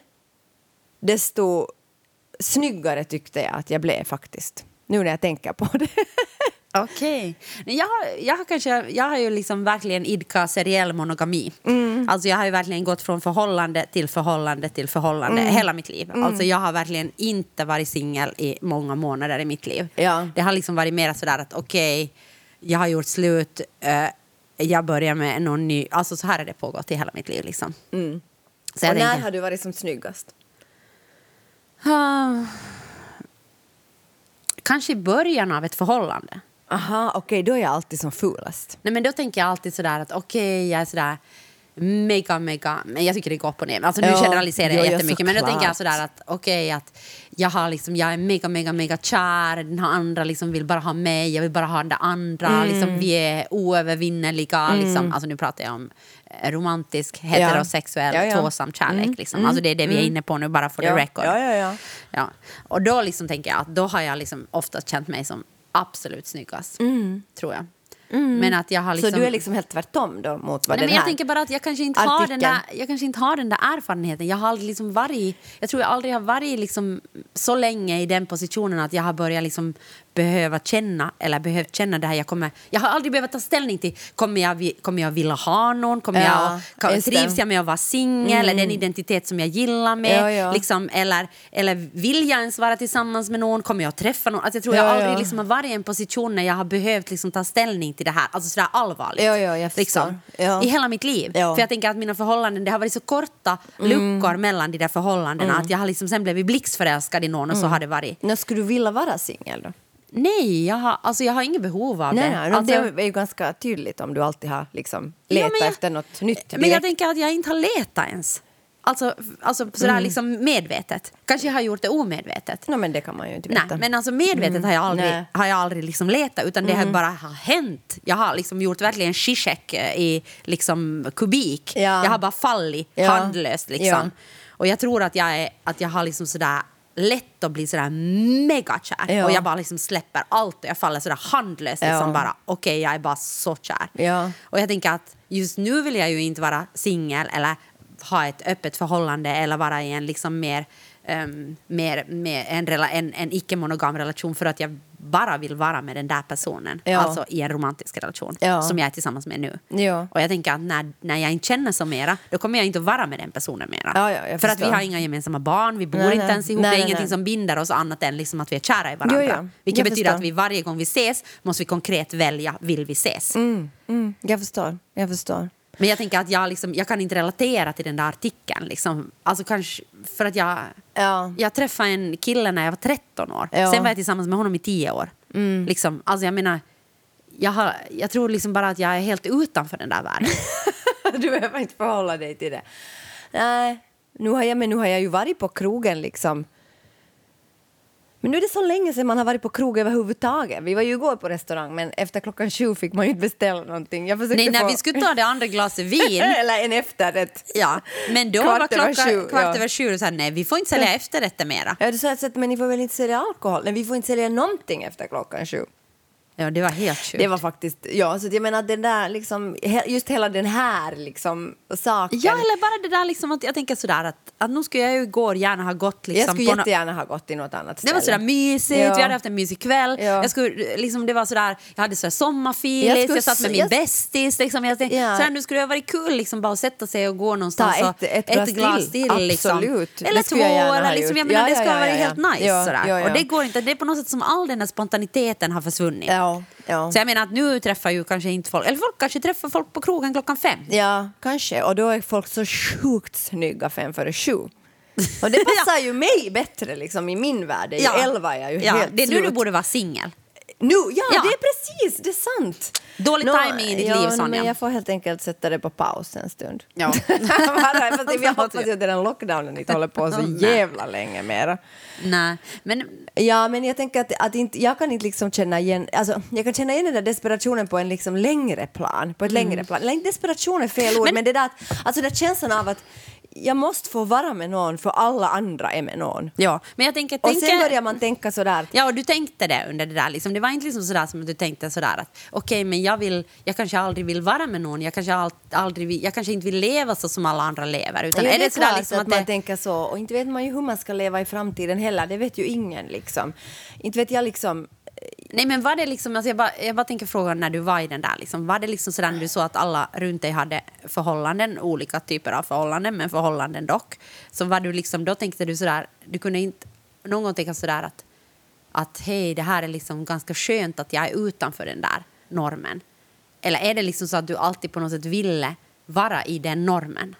desto snyggare tyckte jag att jag blev faktiskt. Nu när jag tänker på det. Okej. Nej, Jag, har, jag, har kanske, jag har ju liksom verkligen idkat seriell monogami. Mm. Alltså jag har ju verkligen gått från förhållande till förhållande till förhållande Mm. hela mitt liv. Alltså jag har verkligen inte varit singel i många månader i mitt liv. Ja. Det har liksom varit mer sådär att okej, jag har gjort slut, eh, jag börjar med någon ny. Alltså så här har det pågått i hela mitt liv liksom. Så Mm. och jag när tänker, har du varit som snyggast? ah, kanske i början av ett förhållande. Aha, okej, då är jag alltid som fulast. Nej, men då tänker jag alltid sådär att okej, jag är sådär mega, mega, men jag tycker det går upp och ner. Alltså nu Ja, generaliserar jag ja, ja, jättemycket, men då tänker jag sådär att okej, att jag har liksom, jag är mega, mega, mega kär, den här andra liksom vill bara ha mig, jag vill bara ha den där andra, Mm. liksom, vi är oövervinneliga, liksom. alltså nu pratar jag om eh, romantisk, heterosexuell, Ja, ja. tvåsam kärlek. Liksom. Alltså det är det vi är inne på nu, bara för Ja. the record. Ja, ja, ja. Ja. Och då liksom tänker jag att då har jag liksom oftast känt mig som absolut snyggast, Mm. tror jag. Men att jag har liksom... Så du är liksom helt tvärtom då mot vad Nej, den men jag här tänker bara att jag kanske inte har den där, jag kanske inte har den där erfarenheten. Jag har aldrig liksom varit, jag tror jag aldrig har varit liksom så länge i den positionen att jag har börjat liksom behöva känna eller behövt känna det här. Jag, kommer, jag har aldrig behövt ta ställning till kommer jag, kommer jag vilja ha någon, kommer Ja, jag, just det. Mm. trivs jag med att vara singel, är det en identitet som jag gillar med? Ja, ja. Liksom, eller, eller vill jag ens vara tillsammans med någon, kommer jag träffa någon? Alltså, jag tror Ja, jag aldrig liksom har varit i en position när jag har behövt liksom ta ställning till det här, alltså sådär allvarligt. Liksom. I hela mitt liv. Mm. För jag tänker att mina förhållanden, det har varit så korta luckor mellan de där förhållandena att jag har liksom sen blivit blixtförälskad i någon och så Mm. har det varit. När skulle du vilja vara singel då? Nej, jag har, alltså jag har inget behov av Nej, det. nej, alltså, det är ju ganska tydligt om du alltid har liksom Ja, letat men jag- efter något nytt. Men jag tänker att jag inte har letat ens. Alltså, alltså sådär Mm. liksom medvetet. Kanske jag har gjort det omedvetet. No, men det kan man ju inte Nej, veta. men alltså medvetet har jag aldrig, Nej. har jag aldrig liksom letat utan det har bara har hänt. Jag har liksom gjort verkligen zizek eh, i liksom kubik. Ja. Jag har bara fallit Ja. handlöst liksom. Ja. Och jag tror att jag, är, att jag har liksom sådär lätt att bli sådär megakär. Ja. Och jag bara liksom släpper allt och jag faller sådär handlöst Ja. liksom bara okej jag är bara så kär. Ja. Och jag tänker att just nu vill jag ju inte vara singel eller ha ett öppet förhållande eller vara i en liksom mer, um, mer, mer en, en, en icke-monogam relation för att jag bara vill vara med den där personen. Ja. Alltså i en romantisk relation Ja. som jag är tillsammans med nu. Ja. Och jag tänker att när, när jag inte känner så mera, då kommer jag inte att vara med den personen mera. För att vi har inga gemensamma barn, vi bor Nej, inte nej. ens ihop, Nej, det är nej, ingenting som binder oss annat än liksom att vi är kära i varandra. Jo. Vilket Jag betyder förstår. att vi varje gång vi ses måste vi konkret välja, vill vi ses? Mm, mm, jag förstår. Jag förstår. Men jag tänker att jag, liksom, jag kan inte relatera till den där artikeln. Liksom. Alltså kanske för att jag, Ja. jag träffade en kille när jag var 13 år. Ja. Sen var jag tillsammans med honom i 10 år. Liksom, alltså jag menar, jag, har, jag tror liksom bara att jag är helt utanför den där världen. du behöver inte förhålla dig till det. Nej, nu har jag, men nu har jag ju varit på krogen liksom. Men nu är det så länge sedan man har varit på krog överhuvudtaget. Vi var ju igår på restaurang men efter klockan sju fick man ju inte beställa någonting. Jag Nej, när få... vi skulle ta det andra glaset vin Eller en efterrätt. Ja, men då Kvart var klockan sju, kvart ja. över sju och sa nej, vi får inte sälja efterrätter mera. Ja, du sa att men ni får väl inte sälja alkohol? Nej, vi får inte sälja någonting efter klockan sju. Ja, det var helt sjukt. Det var faktiskt, ja, så jag menar den där liksom, just hela den här liksom saken. Ja, eller bara det där liksom att jag tänker sådär att, att nu skulle jag ju igår gärna ha gått liksom jag skulle på jättegärna ha gått till något annat Det ställe. var sådär mysigt, Ja. vi hade haft en mysig kväll. Ja. Jag, skulle, liksom, det var sådär, jag hade sådär Jag sommarfilis, skulle jag, satt med min jag- bästis. Liksom. Jag tänkte, Ja. såhär, nu skulle det ha varit kul liksom, bara att sätta sig och gå någonstans Ta och ett- ett glas till. liksom. Absolut. Eller Det två, jag eller liksom, jag menar, Ja, det ja, skulle ha varit ja, helt ja. nice. Ja, sådär. ja, ja. Och det går inte, det är på något sätt som all den här spontaniteten har försvunnit. Ja, ja. Så jag menar att nu träffar ju kanske inte folk, eller folk kanske träffar folk på krogen klockan fem. Ja, kanske. Och då är folk så sjukt snygga fem före sju. Och det passar ju mig bättre liksom i min värld. Är ju elva, jag är ju ja, helt Det är nu du borde vara singel. Nu, ja, Ja. det är precis, det är sant. Dålig timing i ditt ja, liv, no, Sonja. Men jag får helt enkelt sätta det på paus en stund. Ja. Jag hoppas ju att den lockdownen inte håller på så jävla länge mera. Nej, men Ja, men jag tänker att, att inte, jag kan inte liksom känna igen, alltså, jag kan känna igen den där desperationen på en liksom längre plan, på ett längre plan. Eller inte desperation är fel ord, men, Mm. Men- det där, att- alltså den känslan av att jag måste få vara med någon för alla andra är med någon. Ja, men jag tänker... Och tänker sen börjar man tänka sådär, Ja, och du tänkte det under det där. Liksom. Det var inte liksom sådär som att du tänkte sådär att okej, men jag, vill, jag kanske aldrig vill vara med någon. Jag kanske, all, aldrig vill, jag kanske inte vill leva så som alla andra lever. Utan Ja, är det, sådär klart liksom att, att man det, tänker så. Och inte vet man ju hur man ska leva i framtiden heller. Det vet ju ingen liksom. Inte vet jag liksom. Nej, men var det liksom... Alltså jag, bara, jag bara tänker fråga när du var i den där. Liksom, var det liksom sådär när du såg att alla runt dig hade förhållanden, olika typer av förhållanden, men förhållanden dock. Så var du liksom, då tänkte du sådär, du kunde inte någon gång tänka sådär att, att hej, det här är liksom ganska skönt att jag är utanför den där normen. Eller är det liksom så att du alltid på något sätt ville vara i den normen?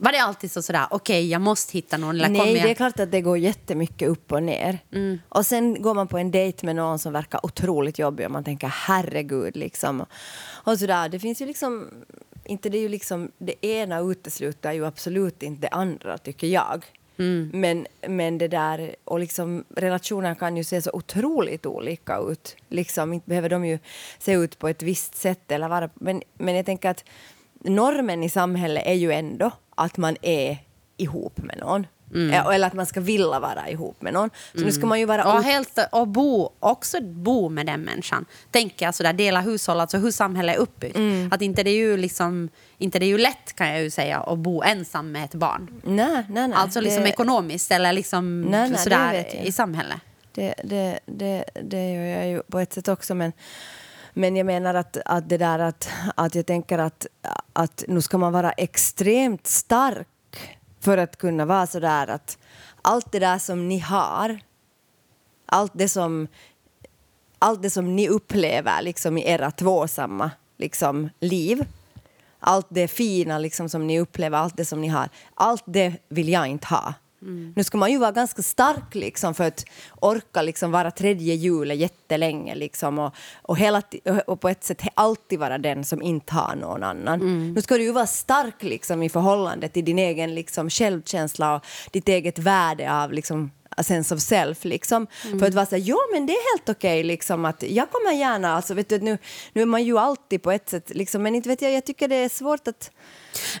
Var det alltid så sådär, okej, jag måste hitta någon? Eller Nej, det är klart att det går jättemycket upp och ner. Mm. Och sen går man på en dejt med någon som verkar otroligt jobbig och man tänker herregud liksom. Och sådär, det finns ju liksom inte det är ju liksom det ena utesluter ju absolut inte det andra tycker jag. Mm. Men, men det där, och liksom relationer kan ju se så otroligt olika ut. Liksom, inte behöver de ju se ut på ett visst sätt eller vara, men, men jag tänker att normen i samhället är ju ändå att man är ihop med någon. Ja, Eller att man ska vilja vara ihop med någon. Så nu ska man ju vara... Och, helt, och bo, också bo med den människan. Tänker jag sådär, dela hushåll, alltså hur samhället är uppbyggt. Mm. Att inte det är ju liksom, inte det är ju lätt kan jag ju säga att bo ensam med ett barn. Nej, nej, nej. alltså liksom det, ekonomiskt eller liksom Nej, nej, sådär i samhället. det, det, det, det gör jag ju på ett sätt också. Men, men jag menar att, att det där att, att jag tänker att, att nu ska man vara extremt stark för att kunna vara så där att allt det där som ni har, allt det som, allt det som ni upplever liksom i era tvåsamma liksom, liv, allt det fina liksom, som ni upplever, allt det som ni har, allt det vill jag inte ha. Nu ska man ju vara ganska stark liksom, för att orka liksom, vara tredje hjulet jättelänge liksom, och, och, hela, och på ett sätt alltid vara den som inte har någon annan. Nu ska du ju vara stark liksom, i förhållande till din egen liksom, självkänsla och ditt eget värde av liksom, a sense of self. Liksom. För att vara så här, jo men det är helt okej liksom att jag kommer gärna, alltså vet du, nu, nu är man ju alltid på ett sätt, liksom, men inte vet jag, jag tycker det är svårt att...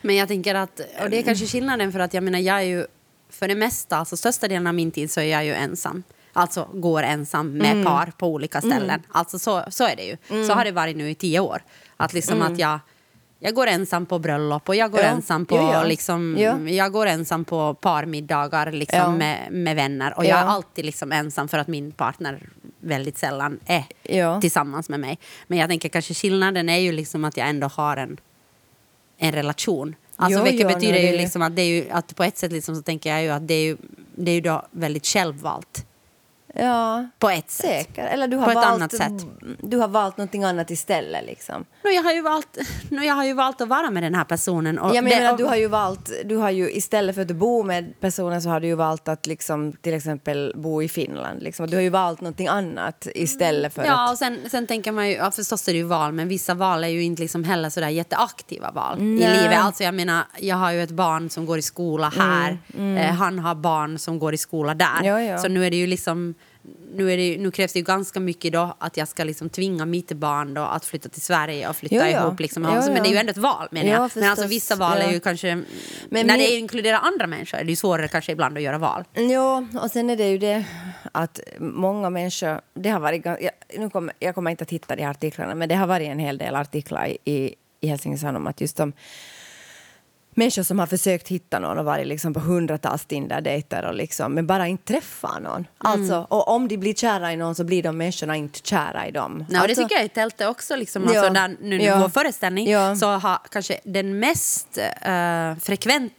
Men jag tänker att, och det är kanske skillnaden för att jag menar jag är ju för det mesta, alltså största delen av min tid så är jag ju ensam. Alltså går ensam med Mm. par på olika ställen. Alltså så, så är det ju. Så har det varit nu i tio år. Att liksom att jag, jag går ensam på bröllop och jag går Mm. Ja. ensam på Jo, ja. liksom, Ja. jag går ensam på parmiddagar liksom Ja. med, med vänner. Och Ja. jag är alltid liksom ensam för att min partner väldigt sällan är Ja. tillsammans med mig. Men jag tänker kanske skillnaden är ju liksom att jag ändå har en en relation. Alltså Jo, vilket jo, betyder ju det- liksom att det är ju att på ett sätt liksom så tänker jag ju att det är ju, det är ju då väldigt självvalt. Ja, På ett sätt. säker. Eller du har, På ett valt, annat sätt. du har valt någonting annat istället. Liksom. Nu, jag, har ju valt, nu, jag har ju valt att vara med den här personen. Och Jag det- menar, och- du har ju valt, du har ju istället för att bo med personen så har du ju valt att liksom, till exempel bo i Finland. Liksom. Du har ju valt någonting annat istället för Ja, att... och sen, sen tänker man ju, ja, förstås är det ju val, men vissa val är ju inte liksom heller sådär jätteaktiva val i Nej. livet. Alltså jag menar, jag har ju ett barn som går i skola här, Eh, han har barn som går i skola där. Mm, Ja, ja. Så nu är det ju liksom, nu, är det, nu krävs det ju ganska mycket då att jag ska liksom tvinga mitt barn då att flytta till Sverige och flytta Ja, ja. ihop. Liksom. Ja, Alltså, Men ja. det är ju ändå ett val menar Ja, jag. Men alltså vissa val är Ja. ju kanske, Men när min- det inkluderar andra människor är det ju svårare kanske ibland att göra val. Jo, och sen är det ju det att många människor... Det har varit, jag, nu kommer, jag kommer inte att hitta de artiklarna, men det har varit en hel del artiklar i, i, i Helsingin Sanomat just om människor som har försökt hitta någon och varit liksom på hundratals Tinder-dejter och liksom, men bara inte träffar någon. Alltså, och om de blir kära i någon så blir de människorna inte kära i dem. Nej, och det alltså, tycker jag i tältet också. Liksom, Ja. alltså, där, nu i Ja. vår föreställning Ja. så har kanske den mest eh, frekventa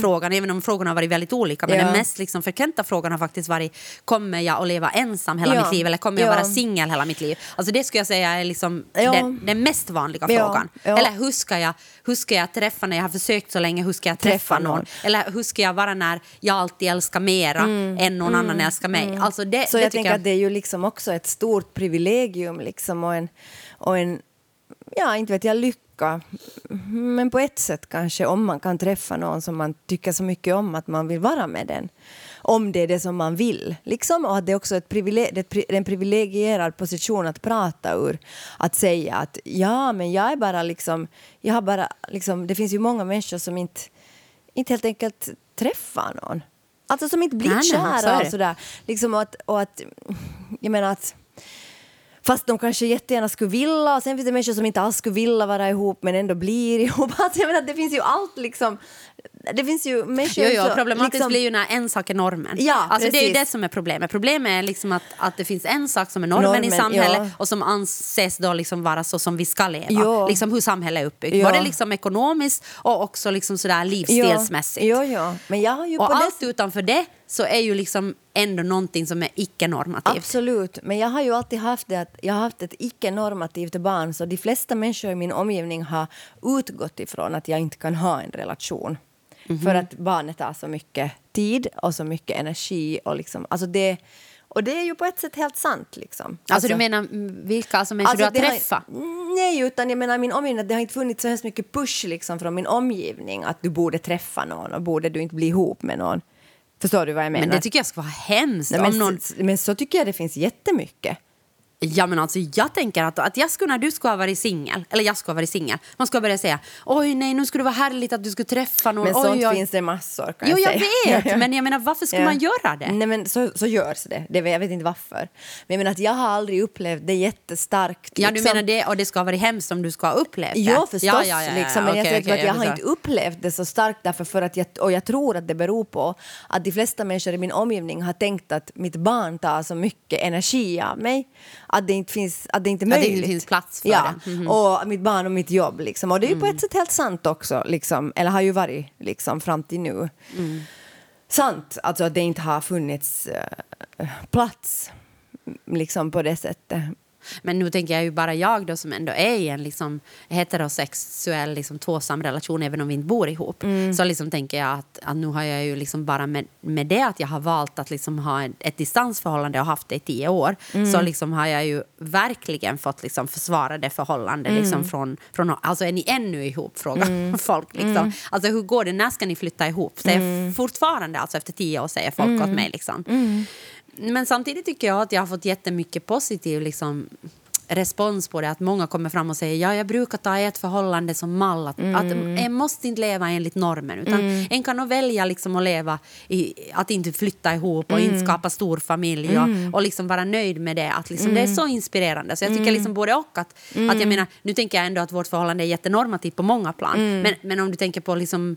frågan, även om frågorna har varit väldigt olika, men Mm. Ja. den mest liksom, frekventa frågan har faktiskt varit kommer jag att leva ensam hela mitt liv eller kommer jag Ja. vara singel hela mitt liv? Alltså det skulle jag säga är liksom den, den mest vanliga frågan. Eller hur ska, jag, hur ska jag träffa när jag har försökt så länge, hur ska jag träffa, någon? någon. Eller hur ska jag vara när jag alltid älskar mera än någon annan älskar mig? Alltså det, Mm. Så det jag tänker att det är ju liksom också ett stort privilegium liksom och en, och en ja, inte vet jag, lycka. Men på ett sätt kanske om man kan träffa någon som man tycker så mycket om att man vill vara med den. Om det är det som man vill. Liksom, och att det är också ett privile- det är ett pri- en privilegierad position att prata ur. Att säga att ja, men jag är bara liksom, jag har bara liksom, det finns ju många människor som inte, inte helt enkelt träffar någon. Alltså som inte blir Nej, nej, kära det. och sådär. Liksom, och, att, och att, jag menar att Fast de kanske jättegärna skulle vilja. Och sen finns det människor som inte alls skulle vilja vara ihop men ändå blir ihop. Alltså, jag menar, det finns ju allt liksom. Det finns ju människor Jo, jo, så- problematiskt liksom, blir ju när en sak är normen. Ja, alltså, det är ju det som är problemet. Problemet är liksom att, att det finns en sak som är normen, i Normen, samhället ja. och som anses då liksom vara så som vi ska leva. Ja. Liksom hur samhället är uppbyggt. Ja. Både liksom ekonomiskt och också liksom sådär livsstilsmässigt. Ja, ja, men jag har ju Och allt det utanför det så är ju liksom ändå någonting som är icke-normativt. Absolut, men jag har ju alltid haft det att jag har haft ett icke-normativt barn så de flesta människor i min omgivning har utgått ifrån att jag inte kan ha en relation. Mhm. För att barnet tar så mycket tid och så mycket energi. Och, liksom, alltså det, och det är ju på ett sätt helt sant. Liksom. Alltså, du menar mm, vilka alltså människor du har träffat? nej, utan jag menar min omgivning, det har inte funnits så hemskt mycket push liksom, från min omgivning att du borde träffa någon och borde du inte bli ihop med någon. Förstår du vad jag menar? Men det tycker jag ska vara hemskt. Nej, men, någon... men så tycker jag det finns jättemycket. Ja men alltså jag tänker att, att jag skulle, när du skulle ha varit singel, eller jag skulle ha varit singel, man skulle börja säga oj nej nu skulle det vara härligt att du skulle träffa någon. Men oj, sånt oj. finns det massor kan Jo jag säga. vet, men jag menar varför skulle Ja. man göra det? Nej, men så, så görs det. det. Jag vet inte varför. Men jag menar att jag har aldrig upplevt det jättestarkt. Ja du liksom. menar det, och det ska ha varit hemskt om du ska ha upplevt det? Ja, förstås. Ja, ja, ja. Liksom, men jag Okej, säger okej, att jag har inte upplevt det så starkt därför för att jag, och jag tror att det beror på att de flesta människor i min omgivning har tänkt att mitt barn tar så mycket energi av mig att det inte finns, att det inte är Att det möjligt. inte finns plats för ja. det. Mhm. Och mitt barn och mitt jobb liksom. Och det är ju på ett sätt helt sant också, liksom. eller har ju varit liksom fram till nu. Sant, alltså att det inte har funnits eh, plats liksom på det sättet. Men nu tänker jag ju bara jag då som ändå är i en liksom heterosexuell liksom tvåsam relation även om vi inte bor ihop. Mm. Så liksom tänker jag att, att nu har jag ju liksom bara med, med det att jag har valt att liksom ha ett, ett distansförhållande och haft det i tio år Mm. så liksom har jag ju verkligen fått liksom försvara det förhållandet Mm. liksom från, från... Alltså är ni ännu ihop? Frågar folk. Liksom. Alltså hur går det? När ska ni flytta ihop? Säger Mm. Fortfarande alltså efter tio år säger folk åt mig. Liksom. Men samtidigt tycker jag att jag har fått jättemycket positiv liksom, respons på det. Att många kommer fram och säger ja, jag brukar ta ett förhållande som mall. Att, att en måste inte leva enligt normen. Utan En kan nog välja liksom, att leva i, att inte flytta ihop och inte skapa stor familj och, och liksom vara nöjd med det. Att liksom, Det är så inspirerande. Så jag tycker liksom både och. Att, att jag menar, nu tänker jag ändå att vårt förhållande är jättenormativt på många plan. Men, men om du tänker på liksom,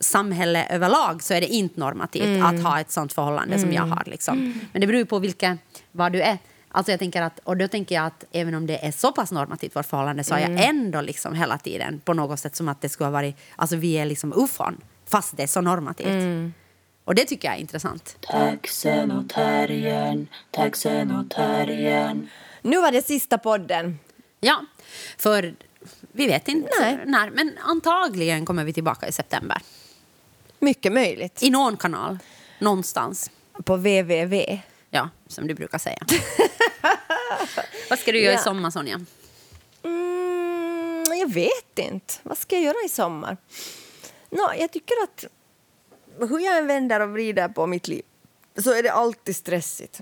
samhälle överlag så är det inte normativt att ha ett sånt förhållande som jag har. Liksom. Men det beror ju på vilka, vad du är. Alltså jag tänker att, och då tänker jag att även om det är så pass normativt vårt förhållande så har jag ändå liksom hela tiden på något sätt som att det skulle ha varit, alltså vi är liksom ufon fast det är så normativt. Och det tycker jag är intressant. Taxenotarien, taxenotarien. Nu var det sista podden. Ja, för vi vet inte Nej. när, men antagligen kommer vi tillbaka i september. Mycket möjligt. I någon kanal, någonstans. På www. Ja, som du brukar säga. Vad ska du göra Ja. i sommar, Sonja? Mm, jag vet inte. Vad ska jag göra i sommar? Nå, jag tycker att hur jag än vänder och vrider på mitt liv så är det alltid stressigt.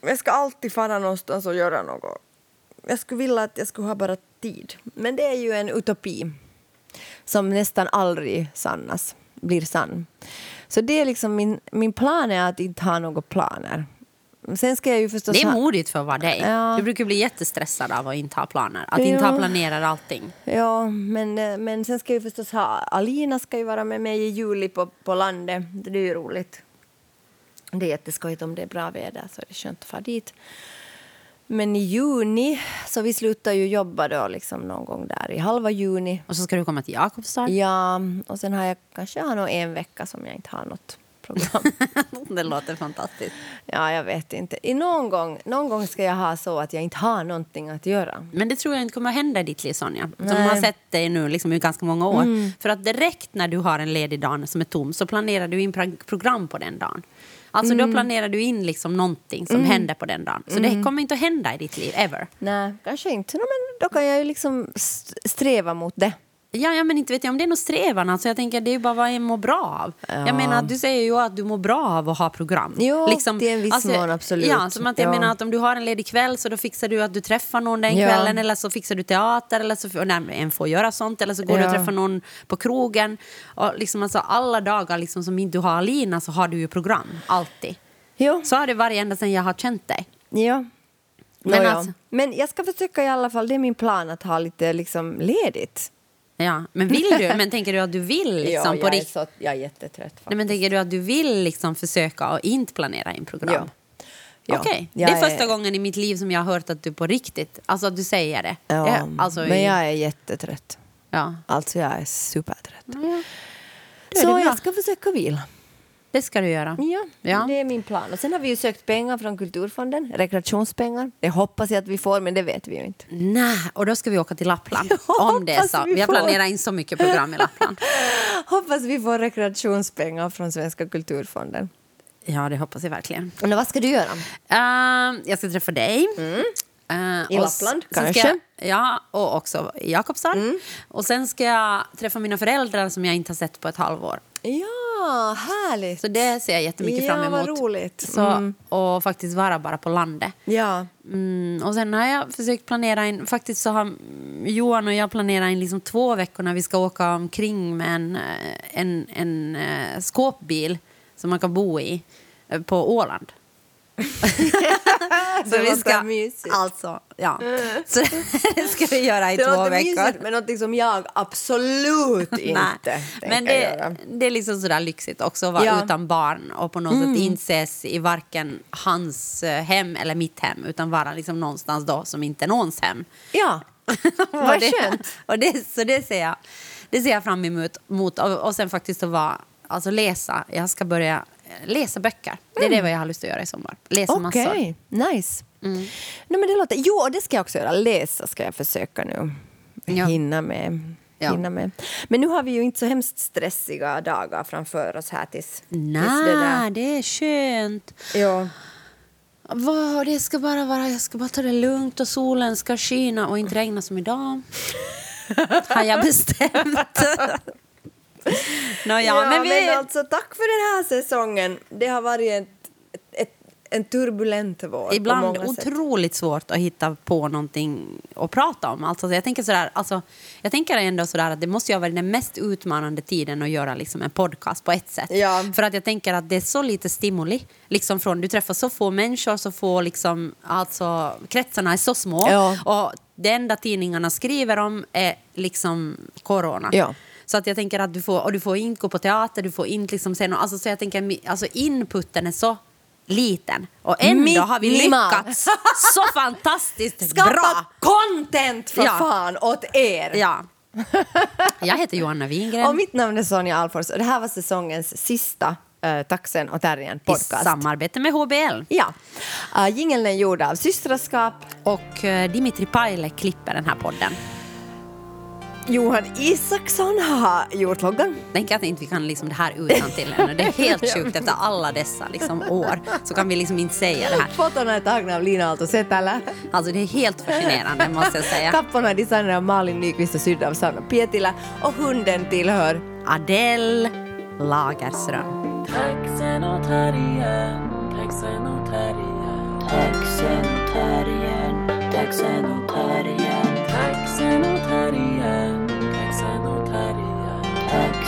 Jag ska alltid fara någonstans och göra något. Jag skulle vilja att jag skulle ha bara tid. Men det är ju en utopi som nästan aldrig sannas, blir sann. Så det är liksom min, min plan är att inte ha några planer. Sen ska jag ju förstås Det är modigt för att vara dig. Ja. Du brukar bli jättestressad av att inte ha planer. Att inte Ja. ha planerat allting. Ja, men, eh, men sen ska jag ju förstås ha... Alina ska ju vara med mig i juli på, på landet. Det är ju roligt. Det är jätteskojigt om det är bra väder så är det skönt att fara dit. Men i juni, så vi slutar ju jobba då liksom någon gång där i halva juni. Och så ska du komma till Jakobstad. Ja, och sen har jag kanske har nog en vecka som jag inte har något program. det låter fantastiskt. ja, jag vet inte. I någon, gång, någon gång ska jag ha så att jag inte har någonting att göra. Men det tror jag inte kommer att hända i ditt liv, Sonja. Som Nej. har sett dig nu liksom i ganska många år. För att direkt när du har en ledig dag som är tom så planerar du in pro- program på den dagen. Alltså då planerar du in liksom någonting som händer på den dagen. Så det kommer inte att hända i ditt liv, ever. Nej, kanske inte. Men då kan jag ju liksom st- sträva mot det. Ja, ja, men inte vet jag om det är någon strävan. Alltså, jag tänker det är bara vad en mår bra av. Ja. Jag menar, du säger ju att du mår bra av att ha program. Jo, till en viss mån, absolut. Ja, som att jag Ja. menar att om du har en ledig kväll så då fixar du att du träffar någon den Ja. kvällen eller så fixar du teater eller så men en får göra sånt eller så går du och träffar någon på krogen. Och liksom alltså, alla dagar liksom, som inte du har Alina så har du ju program, alltid. Jo. Så har det varit ända sedan jag har känt dig. Ja. Men alltså- men jag ska försöka i alla fall, det är min plan att ha lite liksom ledigt. Ja, men vill du? Men tänker du att du vill liksom ja, på jag, är riktigt? så, jag är jättetrött faktiskt. Nej, men tänker du att du vill liksom försöka att inte planera in program? Ja. Ja. Okej, det Jag är första gången i mitt liv som jag har hört att du på riktigt, alltså att du säger det. Ja, Det- alltså, men jag är jättetrött. ja. Alltså jag är supertrött. Det Så jag ska försöka vila. Det ska du göra. Ja, Ja. det är min plan. Och sen har vi ju sökt pengar från Kulturfonden, rekreationspengar. Det hoppas jag att vi får, men det vet vi ju inte. Nej, och då ska vi åka till Lappland. Om det så. vi Vi har planerat in så mycket program i Lappland. Hoppas vi får rekreationspengar från Svenska Kulturfonden. Ja, det hoppas jag verkligen. Och vad ska du göra? Uh, jag ska träffa dig. Uh, Mm. I och Lappland, kanske? Jag, ja, och också i Jakobstad. Mm. Och sen ska jag träffa mina föräldrar som jag inte har sett på ett halvår. Ja, Ja, härligt! Så det ser jag jättemycket Ja, fram vad emot. roligt. Så, Mm. Och faktiskt vara bara på landet. Ja. Mm, och sen har jag försökt planera in, faktiskt så har Johan och jag planerat in liksom två veckor när vi ska åka omkring med en, eh, en, en uh, skåpbil som man kan bo i eh, på Åland. Det låter mysigt. Alltså, ja. Så det ska vi göra i Det två veckor. mysigt, men något som jag absolut inte men det, göra. det är liksom sådär lyxigt också att vara Ja. Mm. utan barn och på något sätt inses i varken hans eh, hem eller mitt hem utan vara liksom någonstans då som inte är någons hem. Ja, vad skönt. Och det, så det ser, jag, det ser jag fram emot mot, och, och sen faktiskt att vara, alltså läsa. Jag ska börja läsa böcker. Det är det vad jag har lust att göra i sommar. Läsa Mm. Okej, massor. nice. Nej, men det låter, jo, det ska jag också göra. Läsa ska jag försöka nu. Ja. Hinna, med, Ja. hinna med. Men nu har vi ju inte så hemskt stressiga dagar framför oss här tills, tills det där. Nej, det är skönt. Ja. Vad, det ska bara vara, jag ska bara ta det lugnt och solen ska skina och inte regna som idag. har jag bestämt. Nå, ja, men vi, alltså, tack för den här säsongen. Det har varit ett, ett, en turbulent vår ibland många sätt. otroligt svårt att hitta på någonting att prata om. Alltså, jag, tänker sådär, alltså, jag tänker ändå sådär att det måste ju ha varit den mest utmanande tiden att göra liksom, en podcast på ett sätt. Ja. För att jag tänker att det är så lite stimuli. Liksom från, du träffar så få människor, så få liksom, alltså, kretsarna är så små. Ja. Och det enda tidningarna skriver om är liksom corona. Ja. Så att jag tänker att du får, och du får inte gå på teater, du får inte liksom se något, alltså, så jag tänker, alltså inputen är så liten och ändå har vi lyckats så fantastiskt Skapa bra. content för Ja. fan åt er! Ja. Jag heter Johanna Wingren Och mitt namn är Sonja Alfors och det här var säsongens sista uh, Taxen och Terriern i podcast. samarbete med HBL. Ja. Uh, jingeln är gjord av Systraskap. Och eh, Dimitri Paile klipper den här podden. Johan Isaksson har gjort loggan. Tänk att inte vi kan liksom det här utan till ännu. Det är helt sjukt efter alla dessa liksom år. Så kan vi liksom inte säga det här. Fotona är tagna av Lina Aalto Setälä. Alltså det är helt fascinerande måste jag säga. Kapporna är designade av Malin Nyqvist och sydda av Sanna Pietilä. Och hunden tillhör Adele Lagerström. Taxen och terriern, taxen och terriern. Taxen och terriern, taxen och terriern. Taxen och terriern, taxen och terriern.